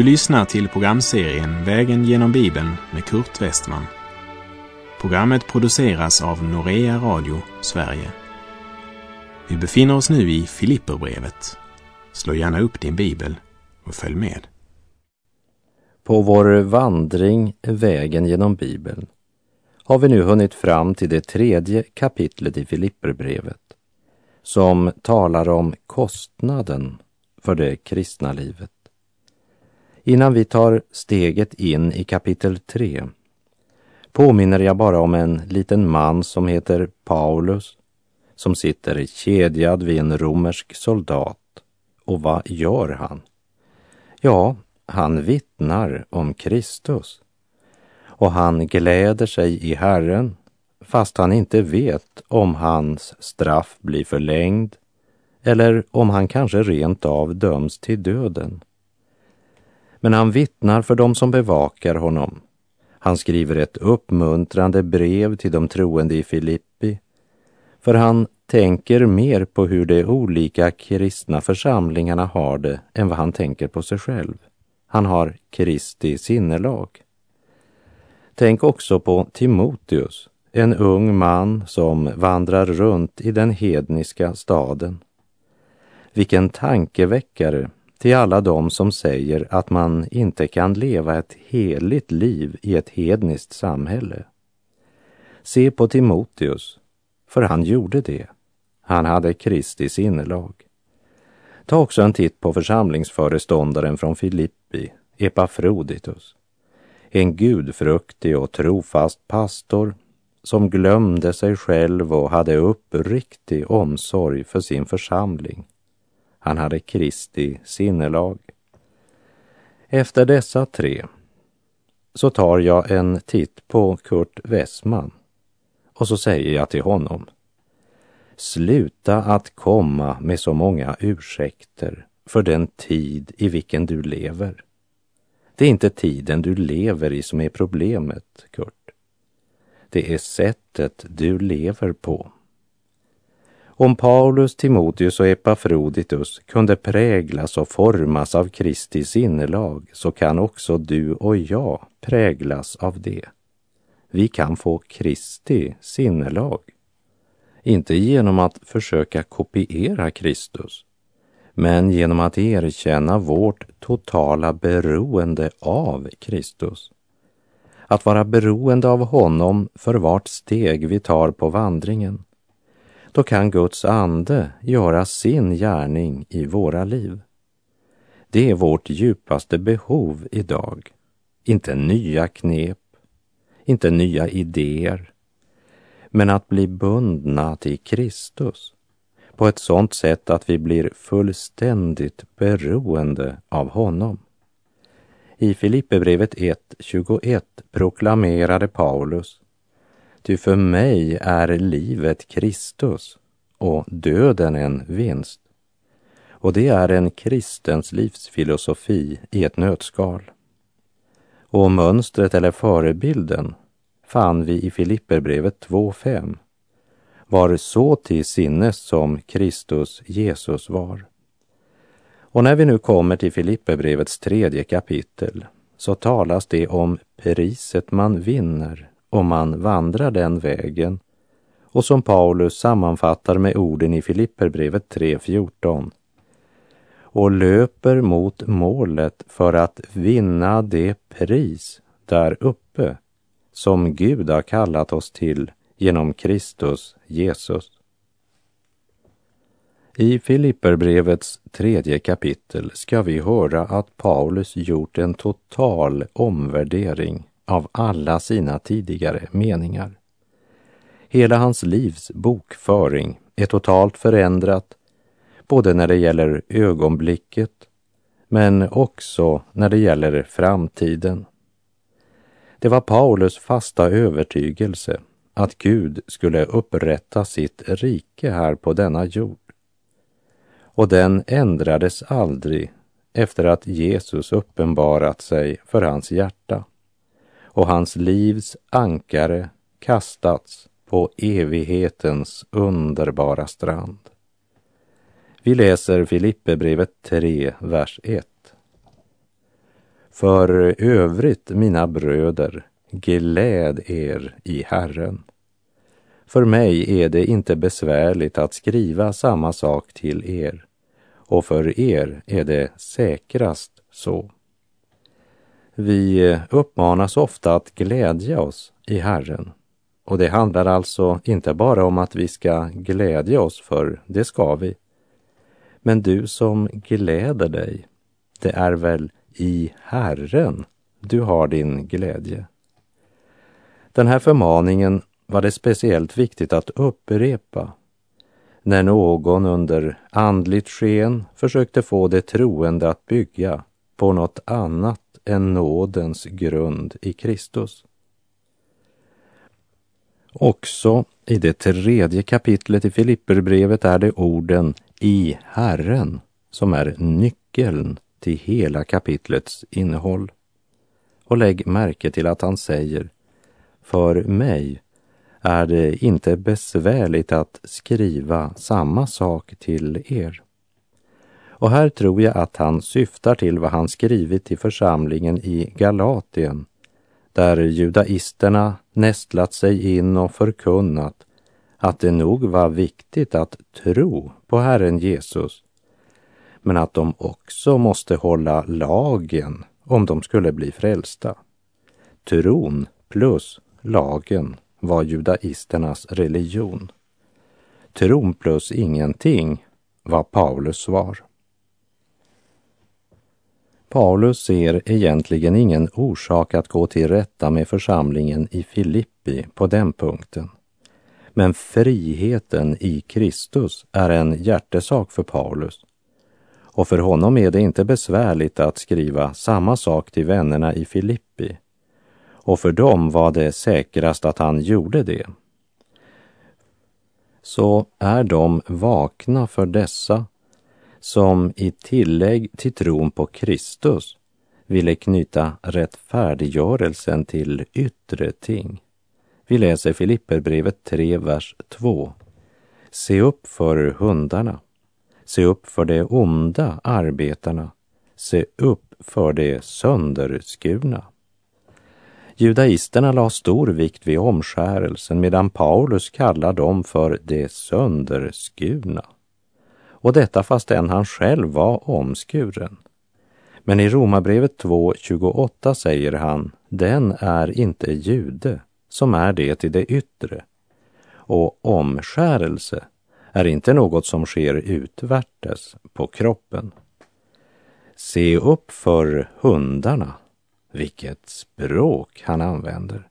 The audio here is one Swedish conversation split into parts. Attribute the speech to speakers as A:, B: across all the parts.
A: Du lyssnar till programserien Vägen genom Bibeln med Kurt Westman. Programmet produceras av Norea Radio Sverige. Vi befinner oss nu i Filipperbrevet. Slå gärna upp din bibel och följ med.
B: På vår vandring Vägen genom Bibeln har vi nu hunnit fram till det tredje kapitlet i Filipperbrevet som talar om kostnaden för det kristna livet. Innan vi tar steget in i kapitel 3 påminner jag bara om en liten man som heter Paulus som sitter kedjad vid en romersk soldat. Och vad gör han? Ja, han vittnar om Kristus. Och han gläder sig i Herren fast han inte vet om hans straff blir förlängd eller om han kanske rent av döms till döden. Men han vittnar för dem som bevakar honom. Han skriver ett uppmuntrande brev till de troende i Filippi, för han tänker mer på hur de olika kristna församlingarna har det än vad han tänker på sig själv. Han har Kristi sinnelag. Tänk också på Timoteus, en ung man som vandrar runt i den hedniska staden. Vilken tankeväckare till alla dem som säger att man inte kan leva ett heligt liv i ett hedniskt samhälle. Se på Timoteus, för han gjorde det. Han hade Kristi sinnelag. Ta också en titt på församlingsföreståndaren från Filippi, Epafroditus. En gudfruktig och trofast pastor som glömde sig själv och hade uppriktig omsorg för sin församling. Han hade Kristi sinnelag. Efter dessa tre så tar jag en titt på Kurt Westman och så säger jag till honom Sluta att komma med så många ursäkter för den tid i vilken du lever. Det är inte tiden du lever i som är problemet, Kurt. Det är sättet du lever på. Om Paulus, Timoteus och Epafroditus kunde präglas och formas av Kristi sinnelag så kan också du och jag präglas av det. Vi kan få Kristi sinnelag. Inte genom att försöka kopiera Kristus, men genom att erkänna vårt totala beroende av Kristus. Att vara beroende av honom för vart steg vi tar på vandringen då kan Guds ande göra sin gärning i våra liv. Det är vårt djupaste behov idag. Inte nya knep, inte nya idéer, men att bli bundna till Kristus på ett sådant sätt att vi blir fullständigt beroende av honom. I Filipperbrevet 1.21 proklamerade Paulus Ty för mig är livet Kristus och döden en vinst. Och det är en kristens livsfilosofi i ett nötskal. Och mönstret eller förebilden fann vi i Filipperbrevet 2.5 var så till sinnes som Kristus Jesus var. Och när vi nu kommer till Filipperbrevets tredje kapitel så talas det om priset man vinner om man vandrar den vägen. Och som Paulus sammanfattar med orden i Filipperbrevet 3.14 och löper mot målet för att vinna det pris där uppe som Gud har kallat oss till genom Kristus Jesus. I Filipperbrevets tredje kapitel ska vi höra att Paulus gjort en total omvärdering av alla sina tidigare meningar. Hela hans livs bokföring är totalt förändrat, både när det gäller ögonblicket men också när det gäller framtiden. Det var Paulus fasta övertygelse att Gud skulle upprätta sitt rike här på denna jord. Och den ändrades aldrig efter att Jesus uppenbarat sig för hans hjärta och hans livs ankare kastats på evighetens underbara strand. Vi läser Filipperbrevet 3, vers 1. För övrigt, mina bröder, gläd er i Herren. För mig är det inte besvärligt att skriva samma sak till er och för er är det säkrast så. Vi uppmanas ofta att glädja oss i Herren. Och det handlar alltså inte bara om att vi ska glädja oss, för det ska vi. Men du som gläder dig, det är väl i Herren du har din glädje. Den här förmaningen var det speciellt viktigt att upprepa när någon under andligt sken försökte få de troende att bygga på något annat än nådens grund i Kristus. Också i det tredje kapitlet i Filipperbrevet är det orden i Herren som är nyckeln till hela kapitlets innehåll. Och lägg märke till att han säger För mig är det inte besvärligt att skriva samma sak till er. Och här tror jag att han syftar till vad han skrivit till församlingen i Galatien, där judaisterna nästlat sig in och förkunnat att det nog var viktigt att tro på Herren Jesus, men att de också måste hålla lagen om de skulle bli frälsta. Tron plus lagen var judaisternas religion. Tron plus ingenting var Paulus svar. Paulus ser egentligen ingen orsak att gå till rätta med församlingen i Filippi på den punkten. Men friheten i Kristus är en hjärtesak för Paulus. Och för honom är det inte besvärligt att skriva samma sak till vännerna i Filippi. Och för dem var det säkrast att han gjorde det. Så är de vakna för dessa som i tillägg till tron på Kristus ville knyta rättfärdiggörelsen till yttre ting. Vi läser Filipperbrevet 3, vers 2. Se upp för hundarna. Se upp för de onda arbetarna. Se upp för de sönderskurna. Judaisterna la stor vikt vid omskärelsen medan Paulus kallar dem för de sönderskurna och detta fastän han själv var omskuren. Men i Romarbrevet 2.28 säger han, den är inte jude som är det i det yttre. Och omskärelse är inte något som sker utvärtes på kroppen. Se upp för hundarna, vilket språk han använder.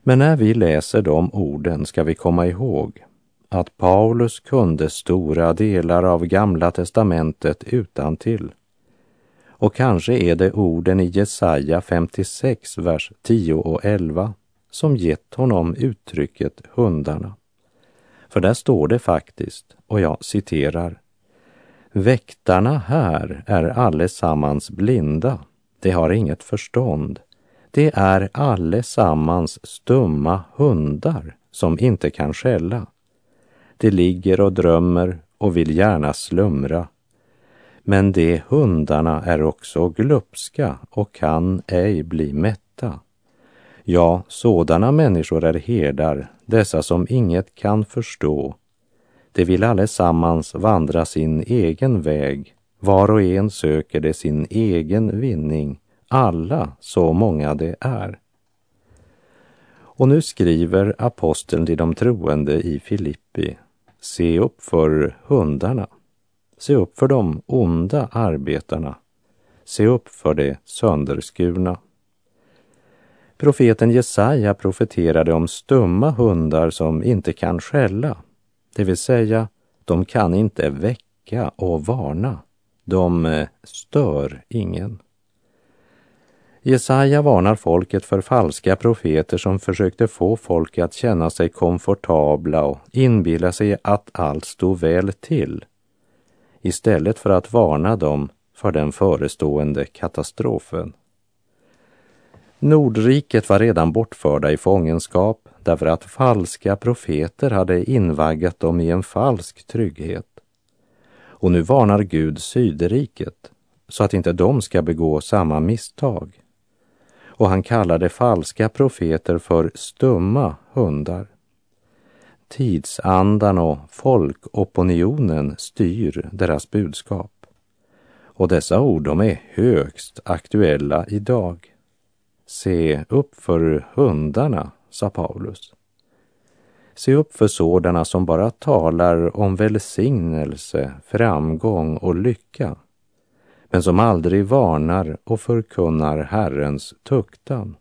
B: Men när vi läser de orden ska vi komma ihåg att Paulus kunde stora delar av Gamla testamentet utan till. Och kanske är det orden i Jesaja 56, vers 10 och 11 som gett honom uttrycket hundarna. För där står det faktiskt, och jag citerar, Väktarna här är allesammans blinda, de har inget förstånd. Det är allesammans stumma hundar som inte kan skälla. De ligger och drömmer och vill gärna slumra. Men de hundarna är också glupska och kan ej bli mätta. Ja, sådana människor är herdar, dessa som inget kan förstå. De vill allesammans vandra sin egen väg, var och en söker de sin egen vinning, alla så många det är. Och nu skriver aposteln till de troende i Filippi Se upp för hundarna. Se upp för de onda arbetarna. Se upp för de sönderskurna. Profeten Jesaja profeterade om stumma hundar som inte kan skälla, det vill säga, de kan inte väcka och varna. De eh, stör ingen. Jesaja varnar folket för falska profeter som försökte få folk att känna sig komfortabla och inbilla sig att allt stod väl till, istället för att varna dem för den förestående katastrofen. Nordriket var redan bortförda i fångenskap därför att falska profeter hade invaggat dem i en falsk trygghet. Och nu varnar Gud Sydriket så att inte de ska begå samma misstag. Och han kallade falska profeter för stumma hundar. Tidsandan och folkopinionen styr deras budskap. Och dessa ord de är högst aktuella idag. Se upp för hundarna, sa Paulus. Se upp för sådana som bara talar om välsignelse, framgång och lycka, men som aldrig varnar och förkunnar Herrens tuktan.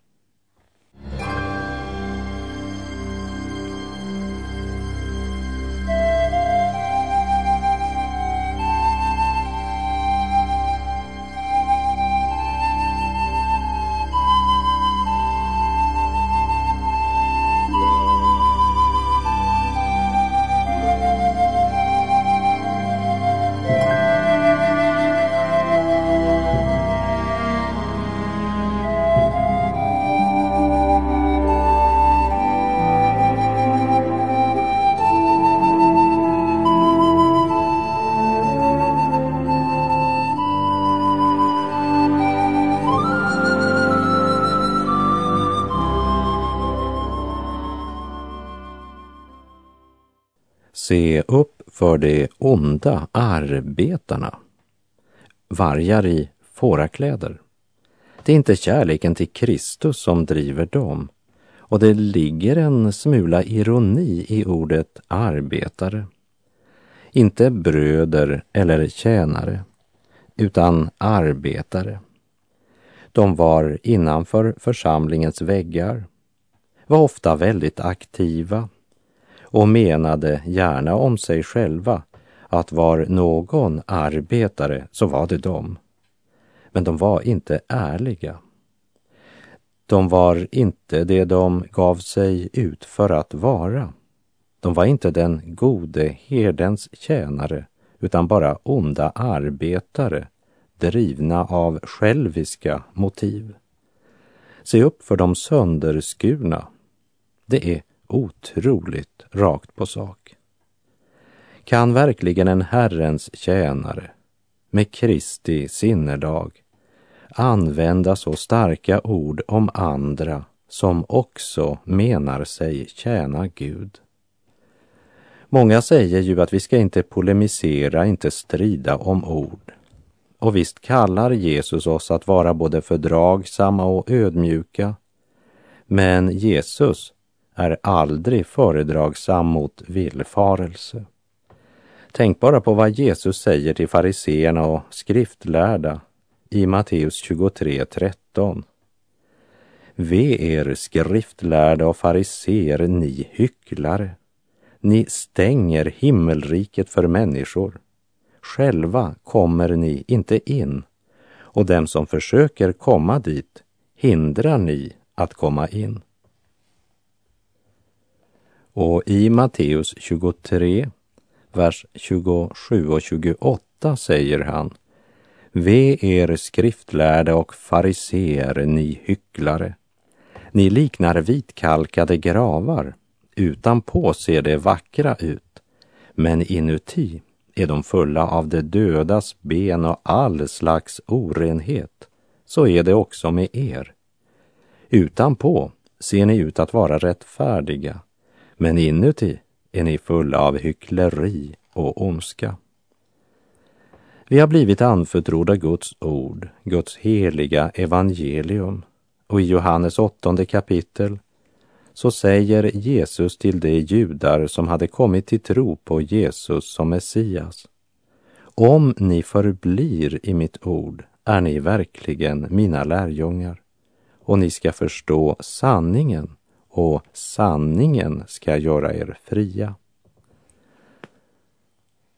B: Se upp för de onda arbetarna. Vargar i fårakläder. Det är inte kärleken till Kristus som driver dem och det ligger en smula ironi i ordet arbetare. Inte bröder eller tjänare, utan arbetare. De var innanför församlingens väggar, var ofta väldigt aktiva och menade gärna om sig själva att var någon arbetare så var det de. Men de var inte ärliga. De var inte det de gav sig ut för att vara. De var inte den gode herdens tjänare utan bara onda arbetare drivna av själviska motiv. Se upp för de sönderskurna. Det är otroligt rakt på sak. Kan verkligen en Herrens tjänare med Kristi sinnelag använda så starka ord om andra som också menar sig tjäna Gud? Många säger ju att vi ska inte polemisera, inte strida om ord. Och visst kallar Jesus oss att vara både fördragsamma och ödmjuka. Men Jesus är aldrig föredragsam mot villfarelse. Tänk bara på vad Jesus säger till fariseerna och skriftlärda i Matteus 23.13. Ve er skriftlärda och fariseer, ni hycklare. Ni stänger himmelriket för människor. Själva kommer ni inte in och dem som försöker komma dit hindrar ni att komma in. Och i Matteus 23, vers 27 och 28 säger han Ve er skriftlärde och fariseer, ni hycklare. Ni liknar vitkalkade gravar. Utanpå ser det vackra ut, men inuti är de fulla av det dödas ben och all slags orenhet. Så är det också med er. Utanpå ser ni ut att vara rättfärdiga, men inuti är ni fulla av hyckleri och ondska. Vi har blivit anförtrodda Guds ord, Guds heliga evangelium. Och i Johannes åttonde kapitel så säger Jesus till de judar som hade kommit till tro på Jesus som Messias. Om ni förblir i mitt ord är ni verkligen mina lärjungar och ni ska förstå sanningen och sanningen ska göra er fria.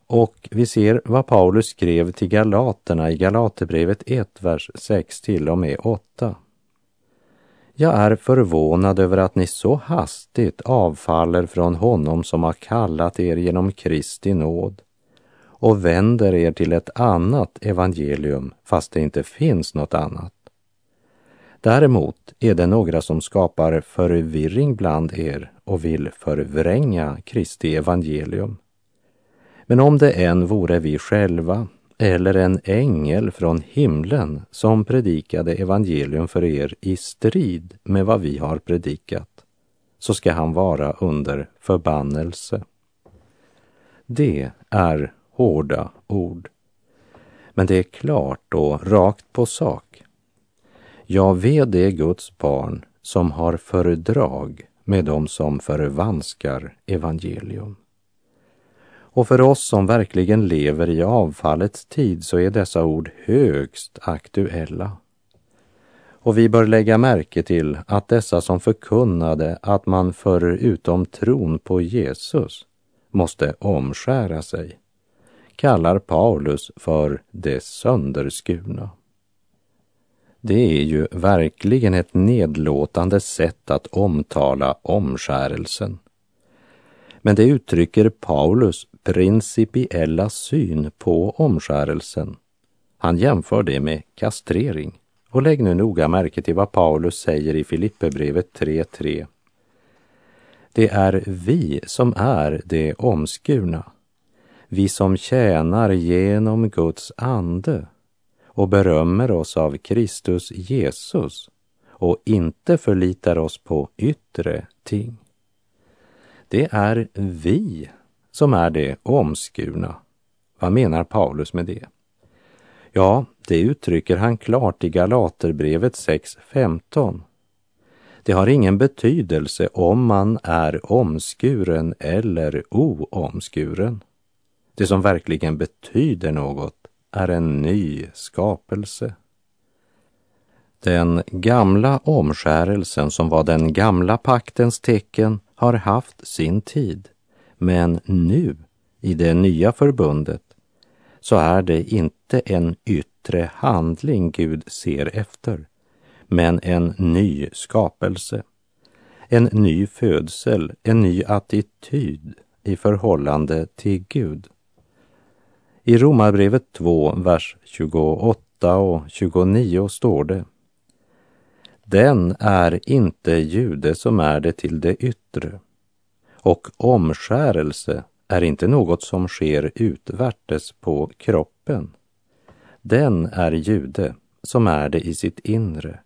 B: Och vi ser vad Paulus skrev till galaterna i Galaterbrevet 1, vers 6 till och med 8. Jag är förvånad över att ni så hastigt avfaller från honom som har kallat er genom Kristi nåd och vänder er till ett annat evangelium fast det inte finns något annat. Däremot är det några som skapar förvirring bland er och vill förvränga Kristi evangelium. Men om det än vore vi själva eller en ängel från himlen som predikade evangelium för er i strid med vad vi har predikat, så ska han vara under förbannelse. Det är hårda ord. Men det är klart och rakt på sak. Jag ved det Guds barn som har fördrag med dem som förvanskar evangelium. Och för oss som verkligen lever i avfallets tid så är dessa ord högst aktuella. Och vi bör lägga märke till att dessa som förkunnade att man förutom tron på Jesus måste omskära sig kallar Paulus för det sönderskurna. Det är ju verkligen ett nedlåtande sätt att omtala omskärelsen. Men det uttrycker Paulus principiella syn på omskärelsen. Han jämför det med kastrering. Och lägg nu noga märke till vad Paulus säger i Filipperbrevet 3.3. Det är vi som är det omskurna, vi som tjänar genom Guds ande och berömmer oss av Kristus Jesus och inte förlitar oss på yttre ting. Det är vi som är det omskurna. Vad menar Paulus med det? Ja, det uttrycker han klart i Galaterbrevet 6.15. Det har ingen betydelse om man är omskuren eller oomskuren. Det som verkligen betyder något är en ny skapelse. Den gamla omskärelsen som var den gamla paktens tecken har haft sin tid. Men nu, i det nya förbundet, så är det inte en yttre handling Gud ser efter, men en ny skapelse. En ny födsel, en ny attityd i förhållande till Gud. I Romarbrevet 2, vers 28 och 29 står det Den är inte jude som är det till det yttre och omskärelse är inte något som sker utvärtes på kroppen. Den är jude som är det i sitt inre.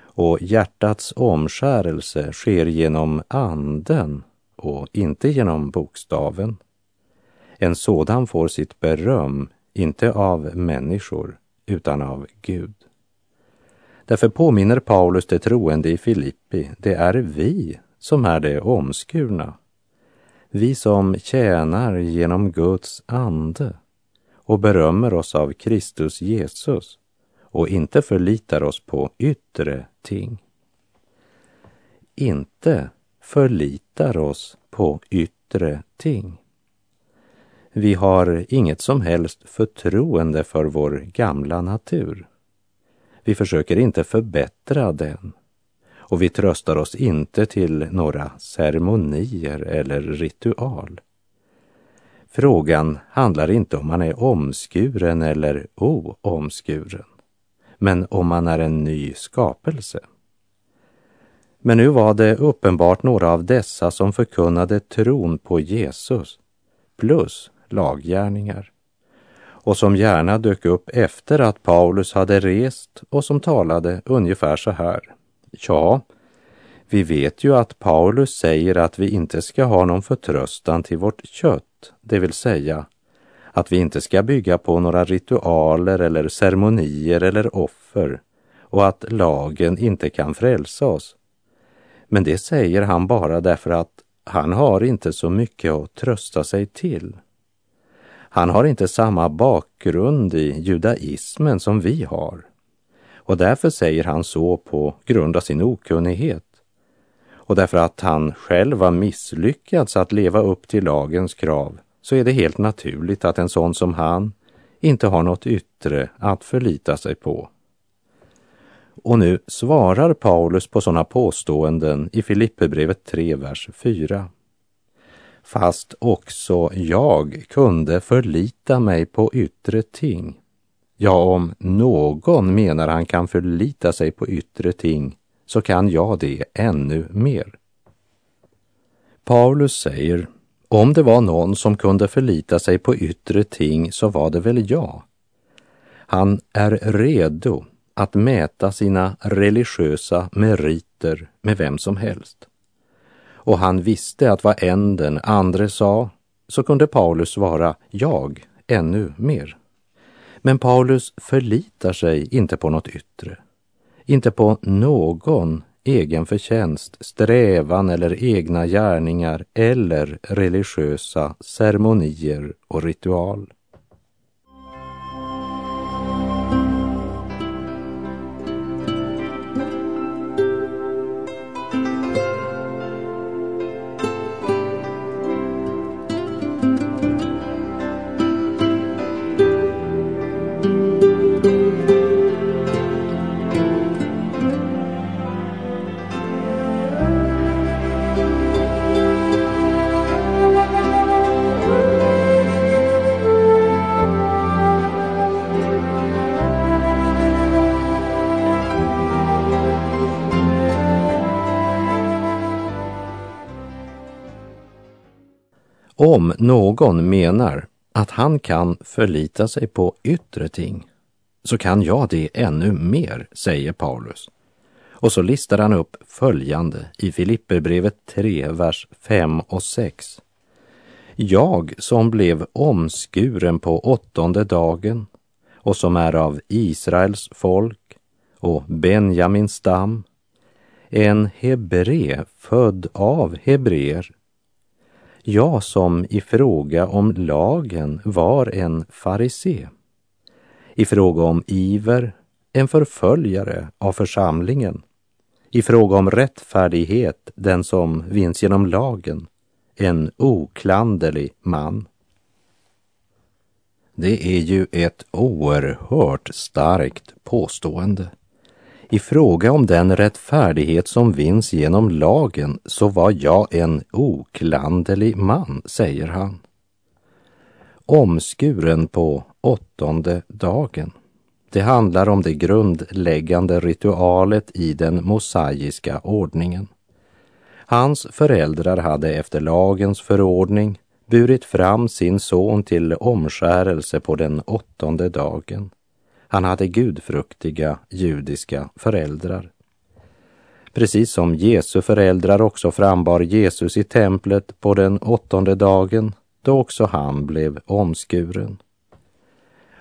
B: Och hjärtats omskärelse sker genom anden och inte genom bokstaven. En sådan får sitt beröm inte av människor utan av Gud. Därför påminner Paulus de troende i Filippi, det är vi som är det omskurna. Vi som tjänar genom Guds ande och berömmer oss av Kristus Jesus och inte förlitar oss på yttre ting. Inte förlitar oss på yttre ting. Vi har inget som helst förtroende för vår gamla natur. Vi försöker inte förbättra den och vi tröstar oss inte till några ceremonier eller ritual. Frågan handlar inte om man är omskuren eller oomskuren, men om man är en ny skapelse. Men nu var det uppenbart några av dessa som förkunnade tron på Jesus plus laggärningar och som gärna dök upp efter att Paulus hade rest och som talade ungefär så här. Ja, vi vet ju att Paulus säger att vi inte ska ha någon förtröstan till vårt kött, det vill säga att vi inte ska bygga på några ritualer eller ceremonier eller offer och att lagen inte kan frälsa oss. Men det säger han bara därför att han har inte så mycket att trösta sig till. Han har inte samma bakgrund i judaismen som vi har. Och därför säger han så på grund av sin okunnighet. Och därför att han själv har misslyckats att leva upp till lagens krav så är det helt naturligt att en sån som han inte har något yttre att förlita sig på. Och nu svarar Paulus på sådana påståenden i Filipperbrevet 3, vers 4 fast också jag kunde förlita mig på yttre ting. Ja, om någon menar han kan förlita sig på yttre ting så kan jag det ännu mer. Paulus säger Om det var någon som kunde förlita sig på yttre ting så var det väl jag. Han är redo att mäta sina religiösa meriter med vem som helst. Och han visste att vad än den andre sa så kunde Paulus svara jag ännu mer. Men Paulus förlitar sig inte på något yttre, inte på någon egen förtjänst, strävan eller egna gärningar eller religiösa ceremonier och ritual. Om någon menar att han kan förlita sig på yttre ting så kan jag det ännu mer, säger Paulus. Och så listar han upp följande i Filipperbrevet 3, vers 5 och 6. Jag som blev omskuren på åttonde dagen och som är av Israels folk och Benjamins stam, en hebre född av hebreer jag som i fråga om lagen var en farisé, i fråga om iver en förföljare av församlingen, i fråga om rättfärdighet den som vinns genom lagen, en oklanderlig man. Det är ju ett oerhört starkt påstående. I fråga om den rättfärdighet som vinns genom lagen så var jag en oklanderlig man, säger han. Omskuren på åttonde dagen. Det handlar om det grundläggande ritualet i den mosaiska ordningen. Hans föräldrar hade efter lagens förordning burit fram sin son till omskärelse på den åttonde dagen. Han hade gudfruktiga judiska föräldrar. Precis som Jesu föräldrar också frambar Jesus i templet på den åttonde dagen då också han blev omskuren.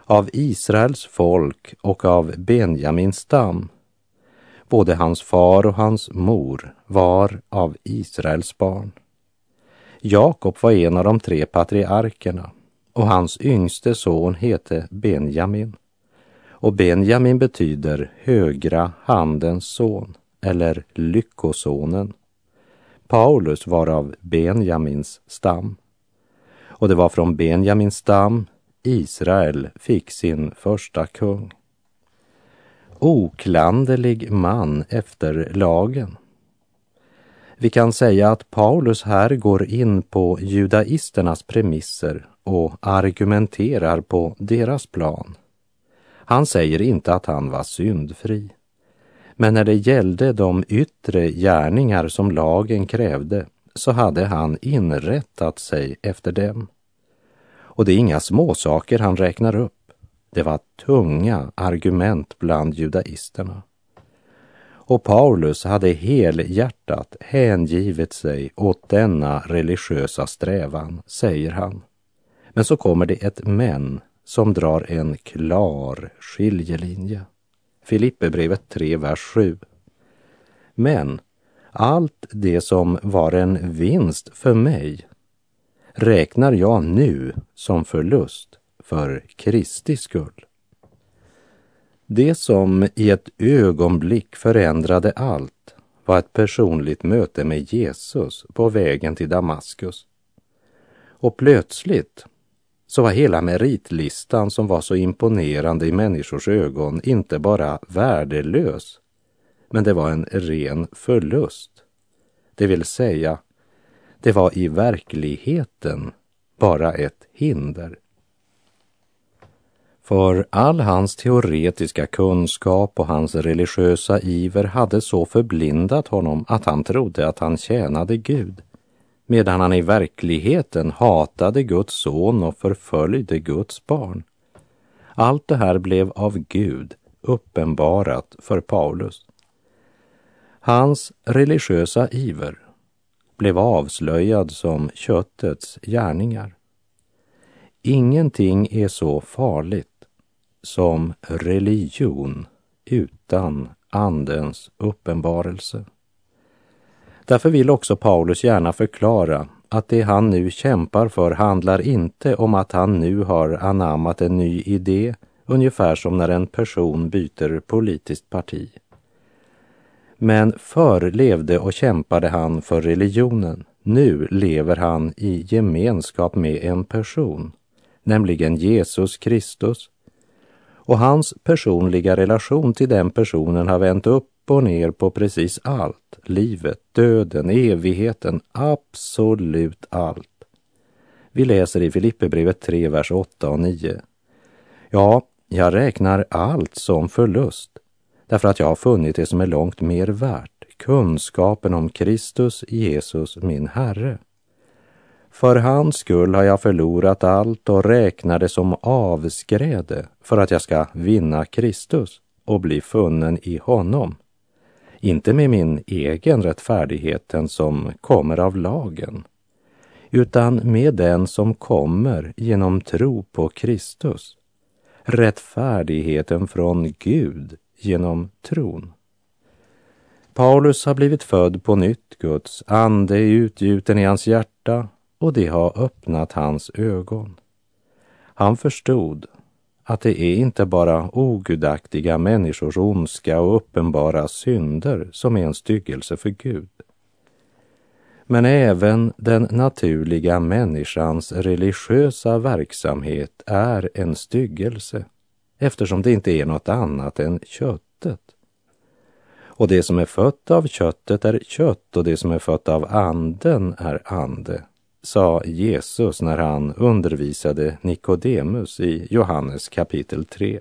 B: Av Israels folk och av Benjamins stam. Både hans far och hans mor var av Israels barn. Jakob var en av de tre patriarkerna och hans yngste son hette Benjamin och Benjamin betyder högra handens son eller lyckosonen. Paulus var av Benjamins stam. Och det var från Benjamins stam Israel fick sin första kung. Oklanderlig man efter lagen. Vi kan säga att Paulus här går in på judaisternas premisser och argumenterar på deras plan. Han säger inte att han var syndfri. Men när det gällde de yttre gärningar som lagen krävde så hade han inrättat sig efter dem. Och det är inga småsaker han räknar upp. Det var tunga argument bland judaisterna. Och Paulus hade helhjärtat hängivit sig åt denna religiösa strävan, säger han. Men så kommer det ett men som drar en klar skiljelinje. Filipperbrevet 3, vers 7. Men allt det som var en vinst för mig räknar jag nu som förlust för Kristi skull. Det som i ett ögonblick förändrade allt var ett personligt möte med Jesus på vägen till Damaskus. Och plötsligt så var hela meritlistan som var så imponerande i människors ögon inte bara värdelös, men det var en ren förlust. Det vill säga, det var i verkligheten bara ett hinder. För all hans teoretiska kunskap och hans religiösa iver hade så förblindat honom att han trodde att han tjänade Gud medan han i verkligheten hatade Guds son och förföljde Guds barn. Allt det här blev av Gud uppenbarat för Paulus. Hans religiösa iver blev avslöjad som köttets gärningar. Ingenting är så farligt som religion utan Andens uppenbarelse. Därför vill också Paulus gärna förklara att det han nu kämpar för handlar inte om att han nu har anammat en ny idé, ungefär som när en person byter politiskt parti. Men förr levde och kämpade han för religionen. Nu lever han i gemenskap med en person, nämligen Jesus Kristus. Och hans personliga relation till den personen har vänt upp och ner på precis allt. Livet, döden, evigheten, absolut allt. Vi läser i Filipperbrevet 3, vers 8 och 9. Ja, jag räknar allt som förlust därför att jag har funnit det som är långt mer värt, kunskapen om Kristus Jesus, min Herre. För hans skull har jag förlorat allt och räknar det som avskräde för att jag ska vinna Kristus och bli funnen i honom. Inte med min egen rättfärdighet, den som kommer av lagen, utan med den som kommer genom tro på Kristus. Rättfärdigheten från Gud genom tron. Paulus har blivit född på nytt, Guds ande är utgjuten i hans hjärta och det har öppnat hans ögon. Han förstod att det är inte bara ogudaktiga människors ondska och uppenbara synder som är en styggelse för Gud. Men även den naturliga människans religiösa verksamhet är en styggelse eftersom det inte är något annat än köttet. Och det som är fött av köttet är kött och det som är fött av anden är ande, sa Jesus när han undervisade Nikodemus i Johannes kapitel 3.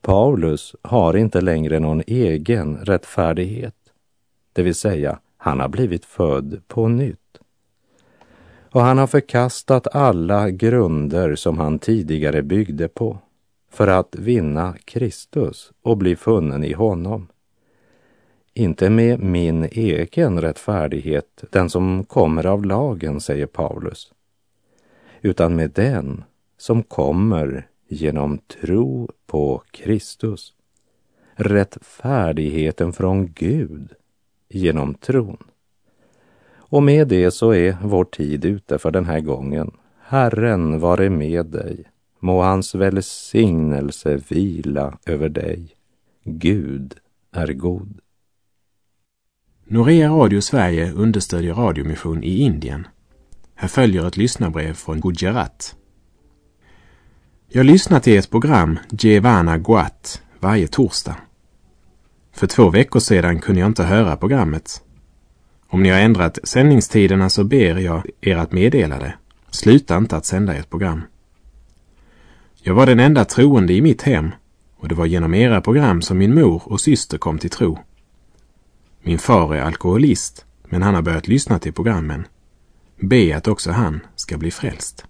B: Paulus har inte längre någon egen rättfärdighet, det vill säga han har blivit född på nytt. Och han har förkastat alla grunder som han tidigare byggde på för att vinna Kristus och bli funnen i honom. Inte med min egen rättfärdighet, den som kommer av lagen, säger Paulus, utan med den som kommer genom tro på Kristus. Rättfärdigheten från Gud genom tron. Och med det så är vår tid ute för den här gången. Herren vare med dig. Må hans välsignelse vila över dig. Gud är god.
A: Norea Radio Sverige understödjer radiomission i Indien. Här följer ett lyssnarbrev från Gujarat. Jag lyssnar till ett program, Jevana Guat, varje torsdag. För två veckor sedan kunde jag inte höra programmet. Om ni har ändrat sändningstiderna så ber jag er att meddela det. Sluta inte att sända ert program. Jag var den enda troende i mitt hem och det var genom era program som min mor och syster kom till tro. Min far är alkoholist, men han har börjat lyssna till programmen. Be att också han ska bli frälst.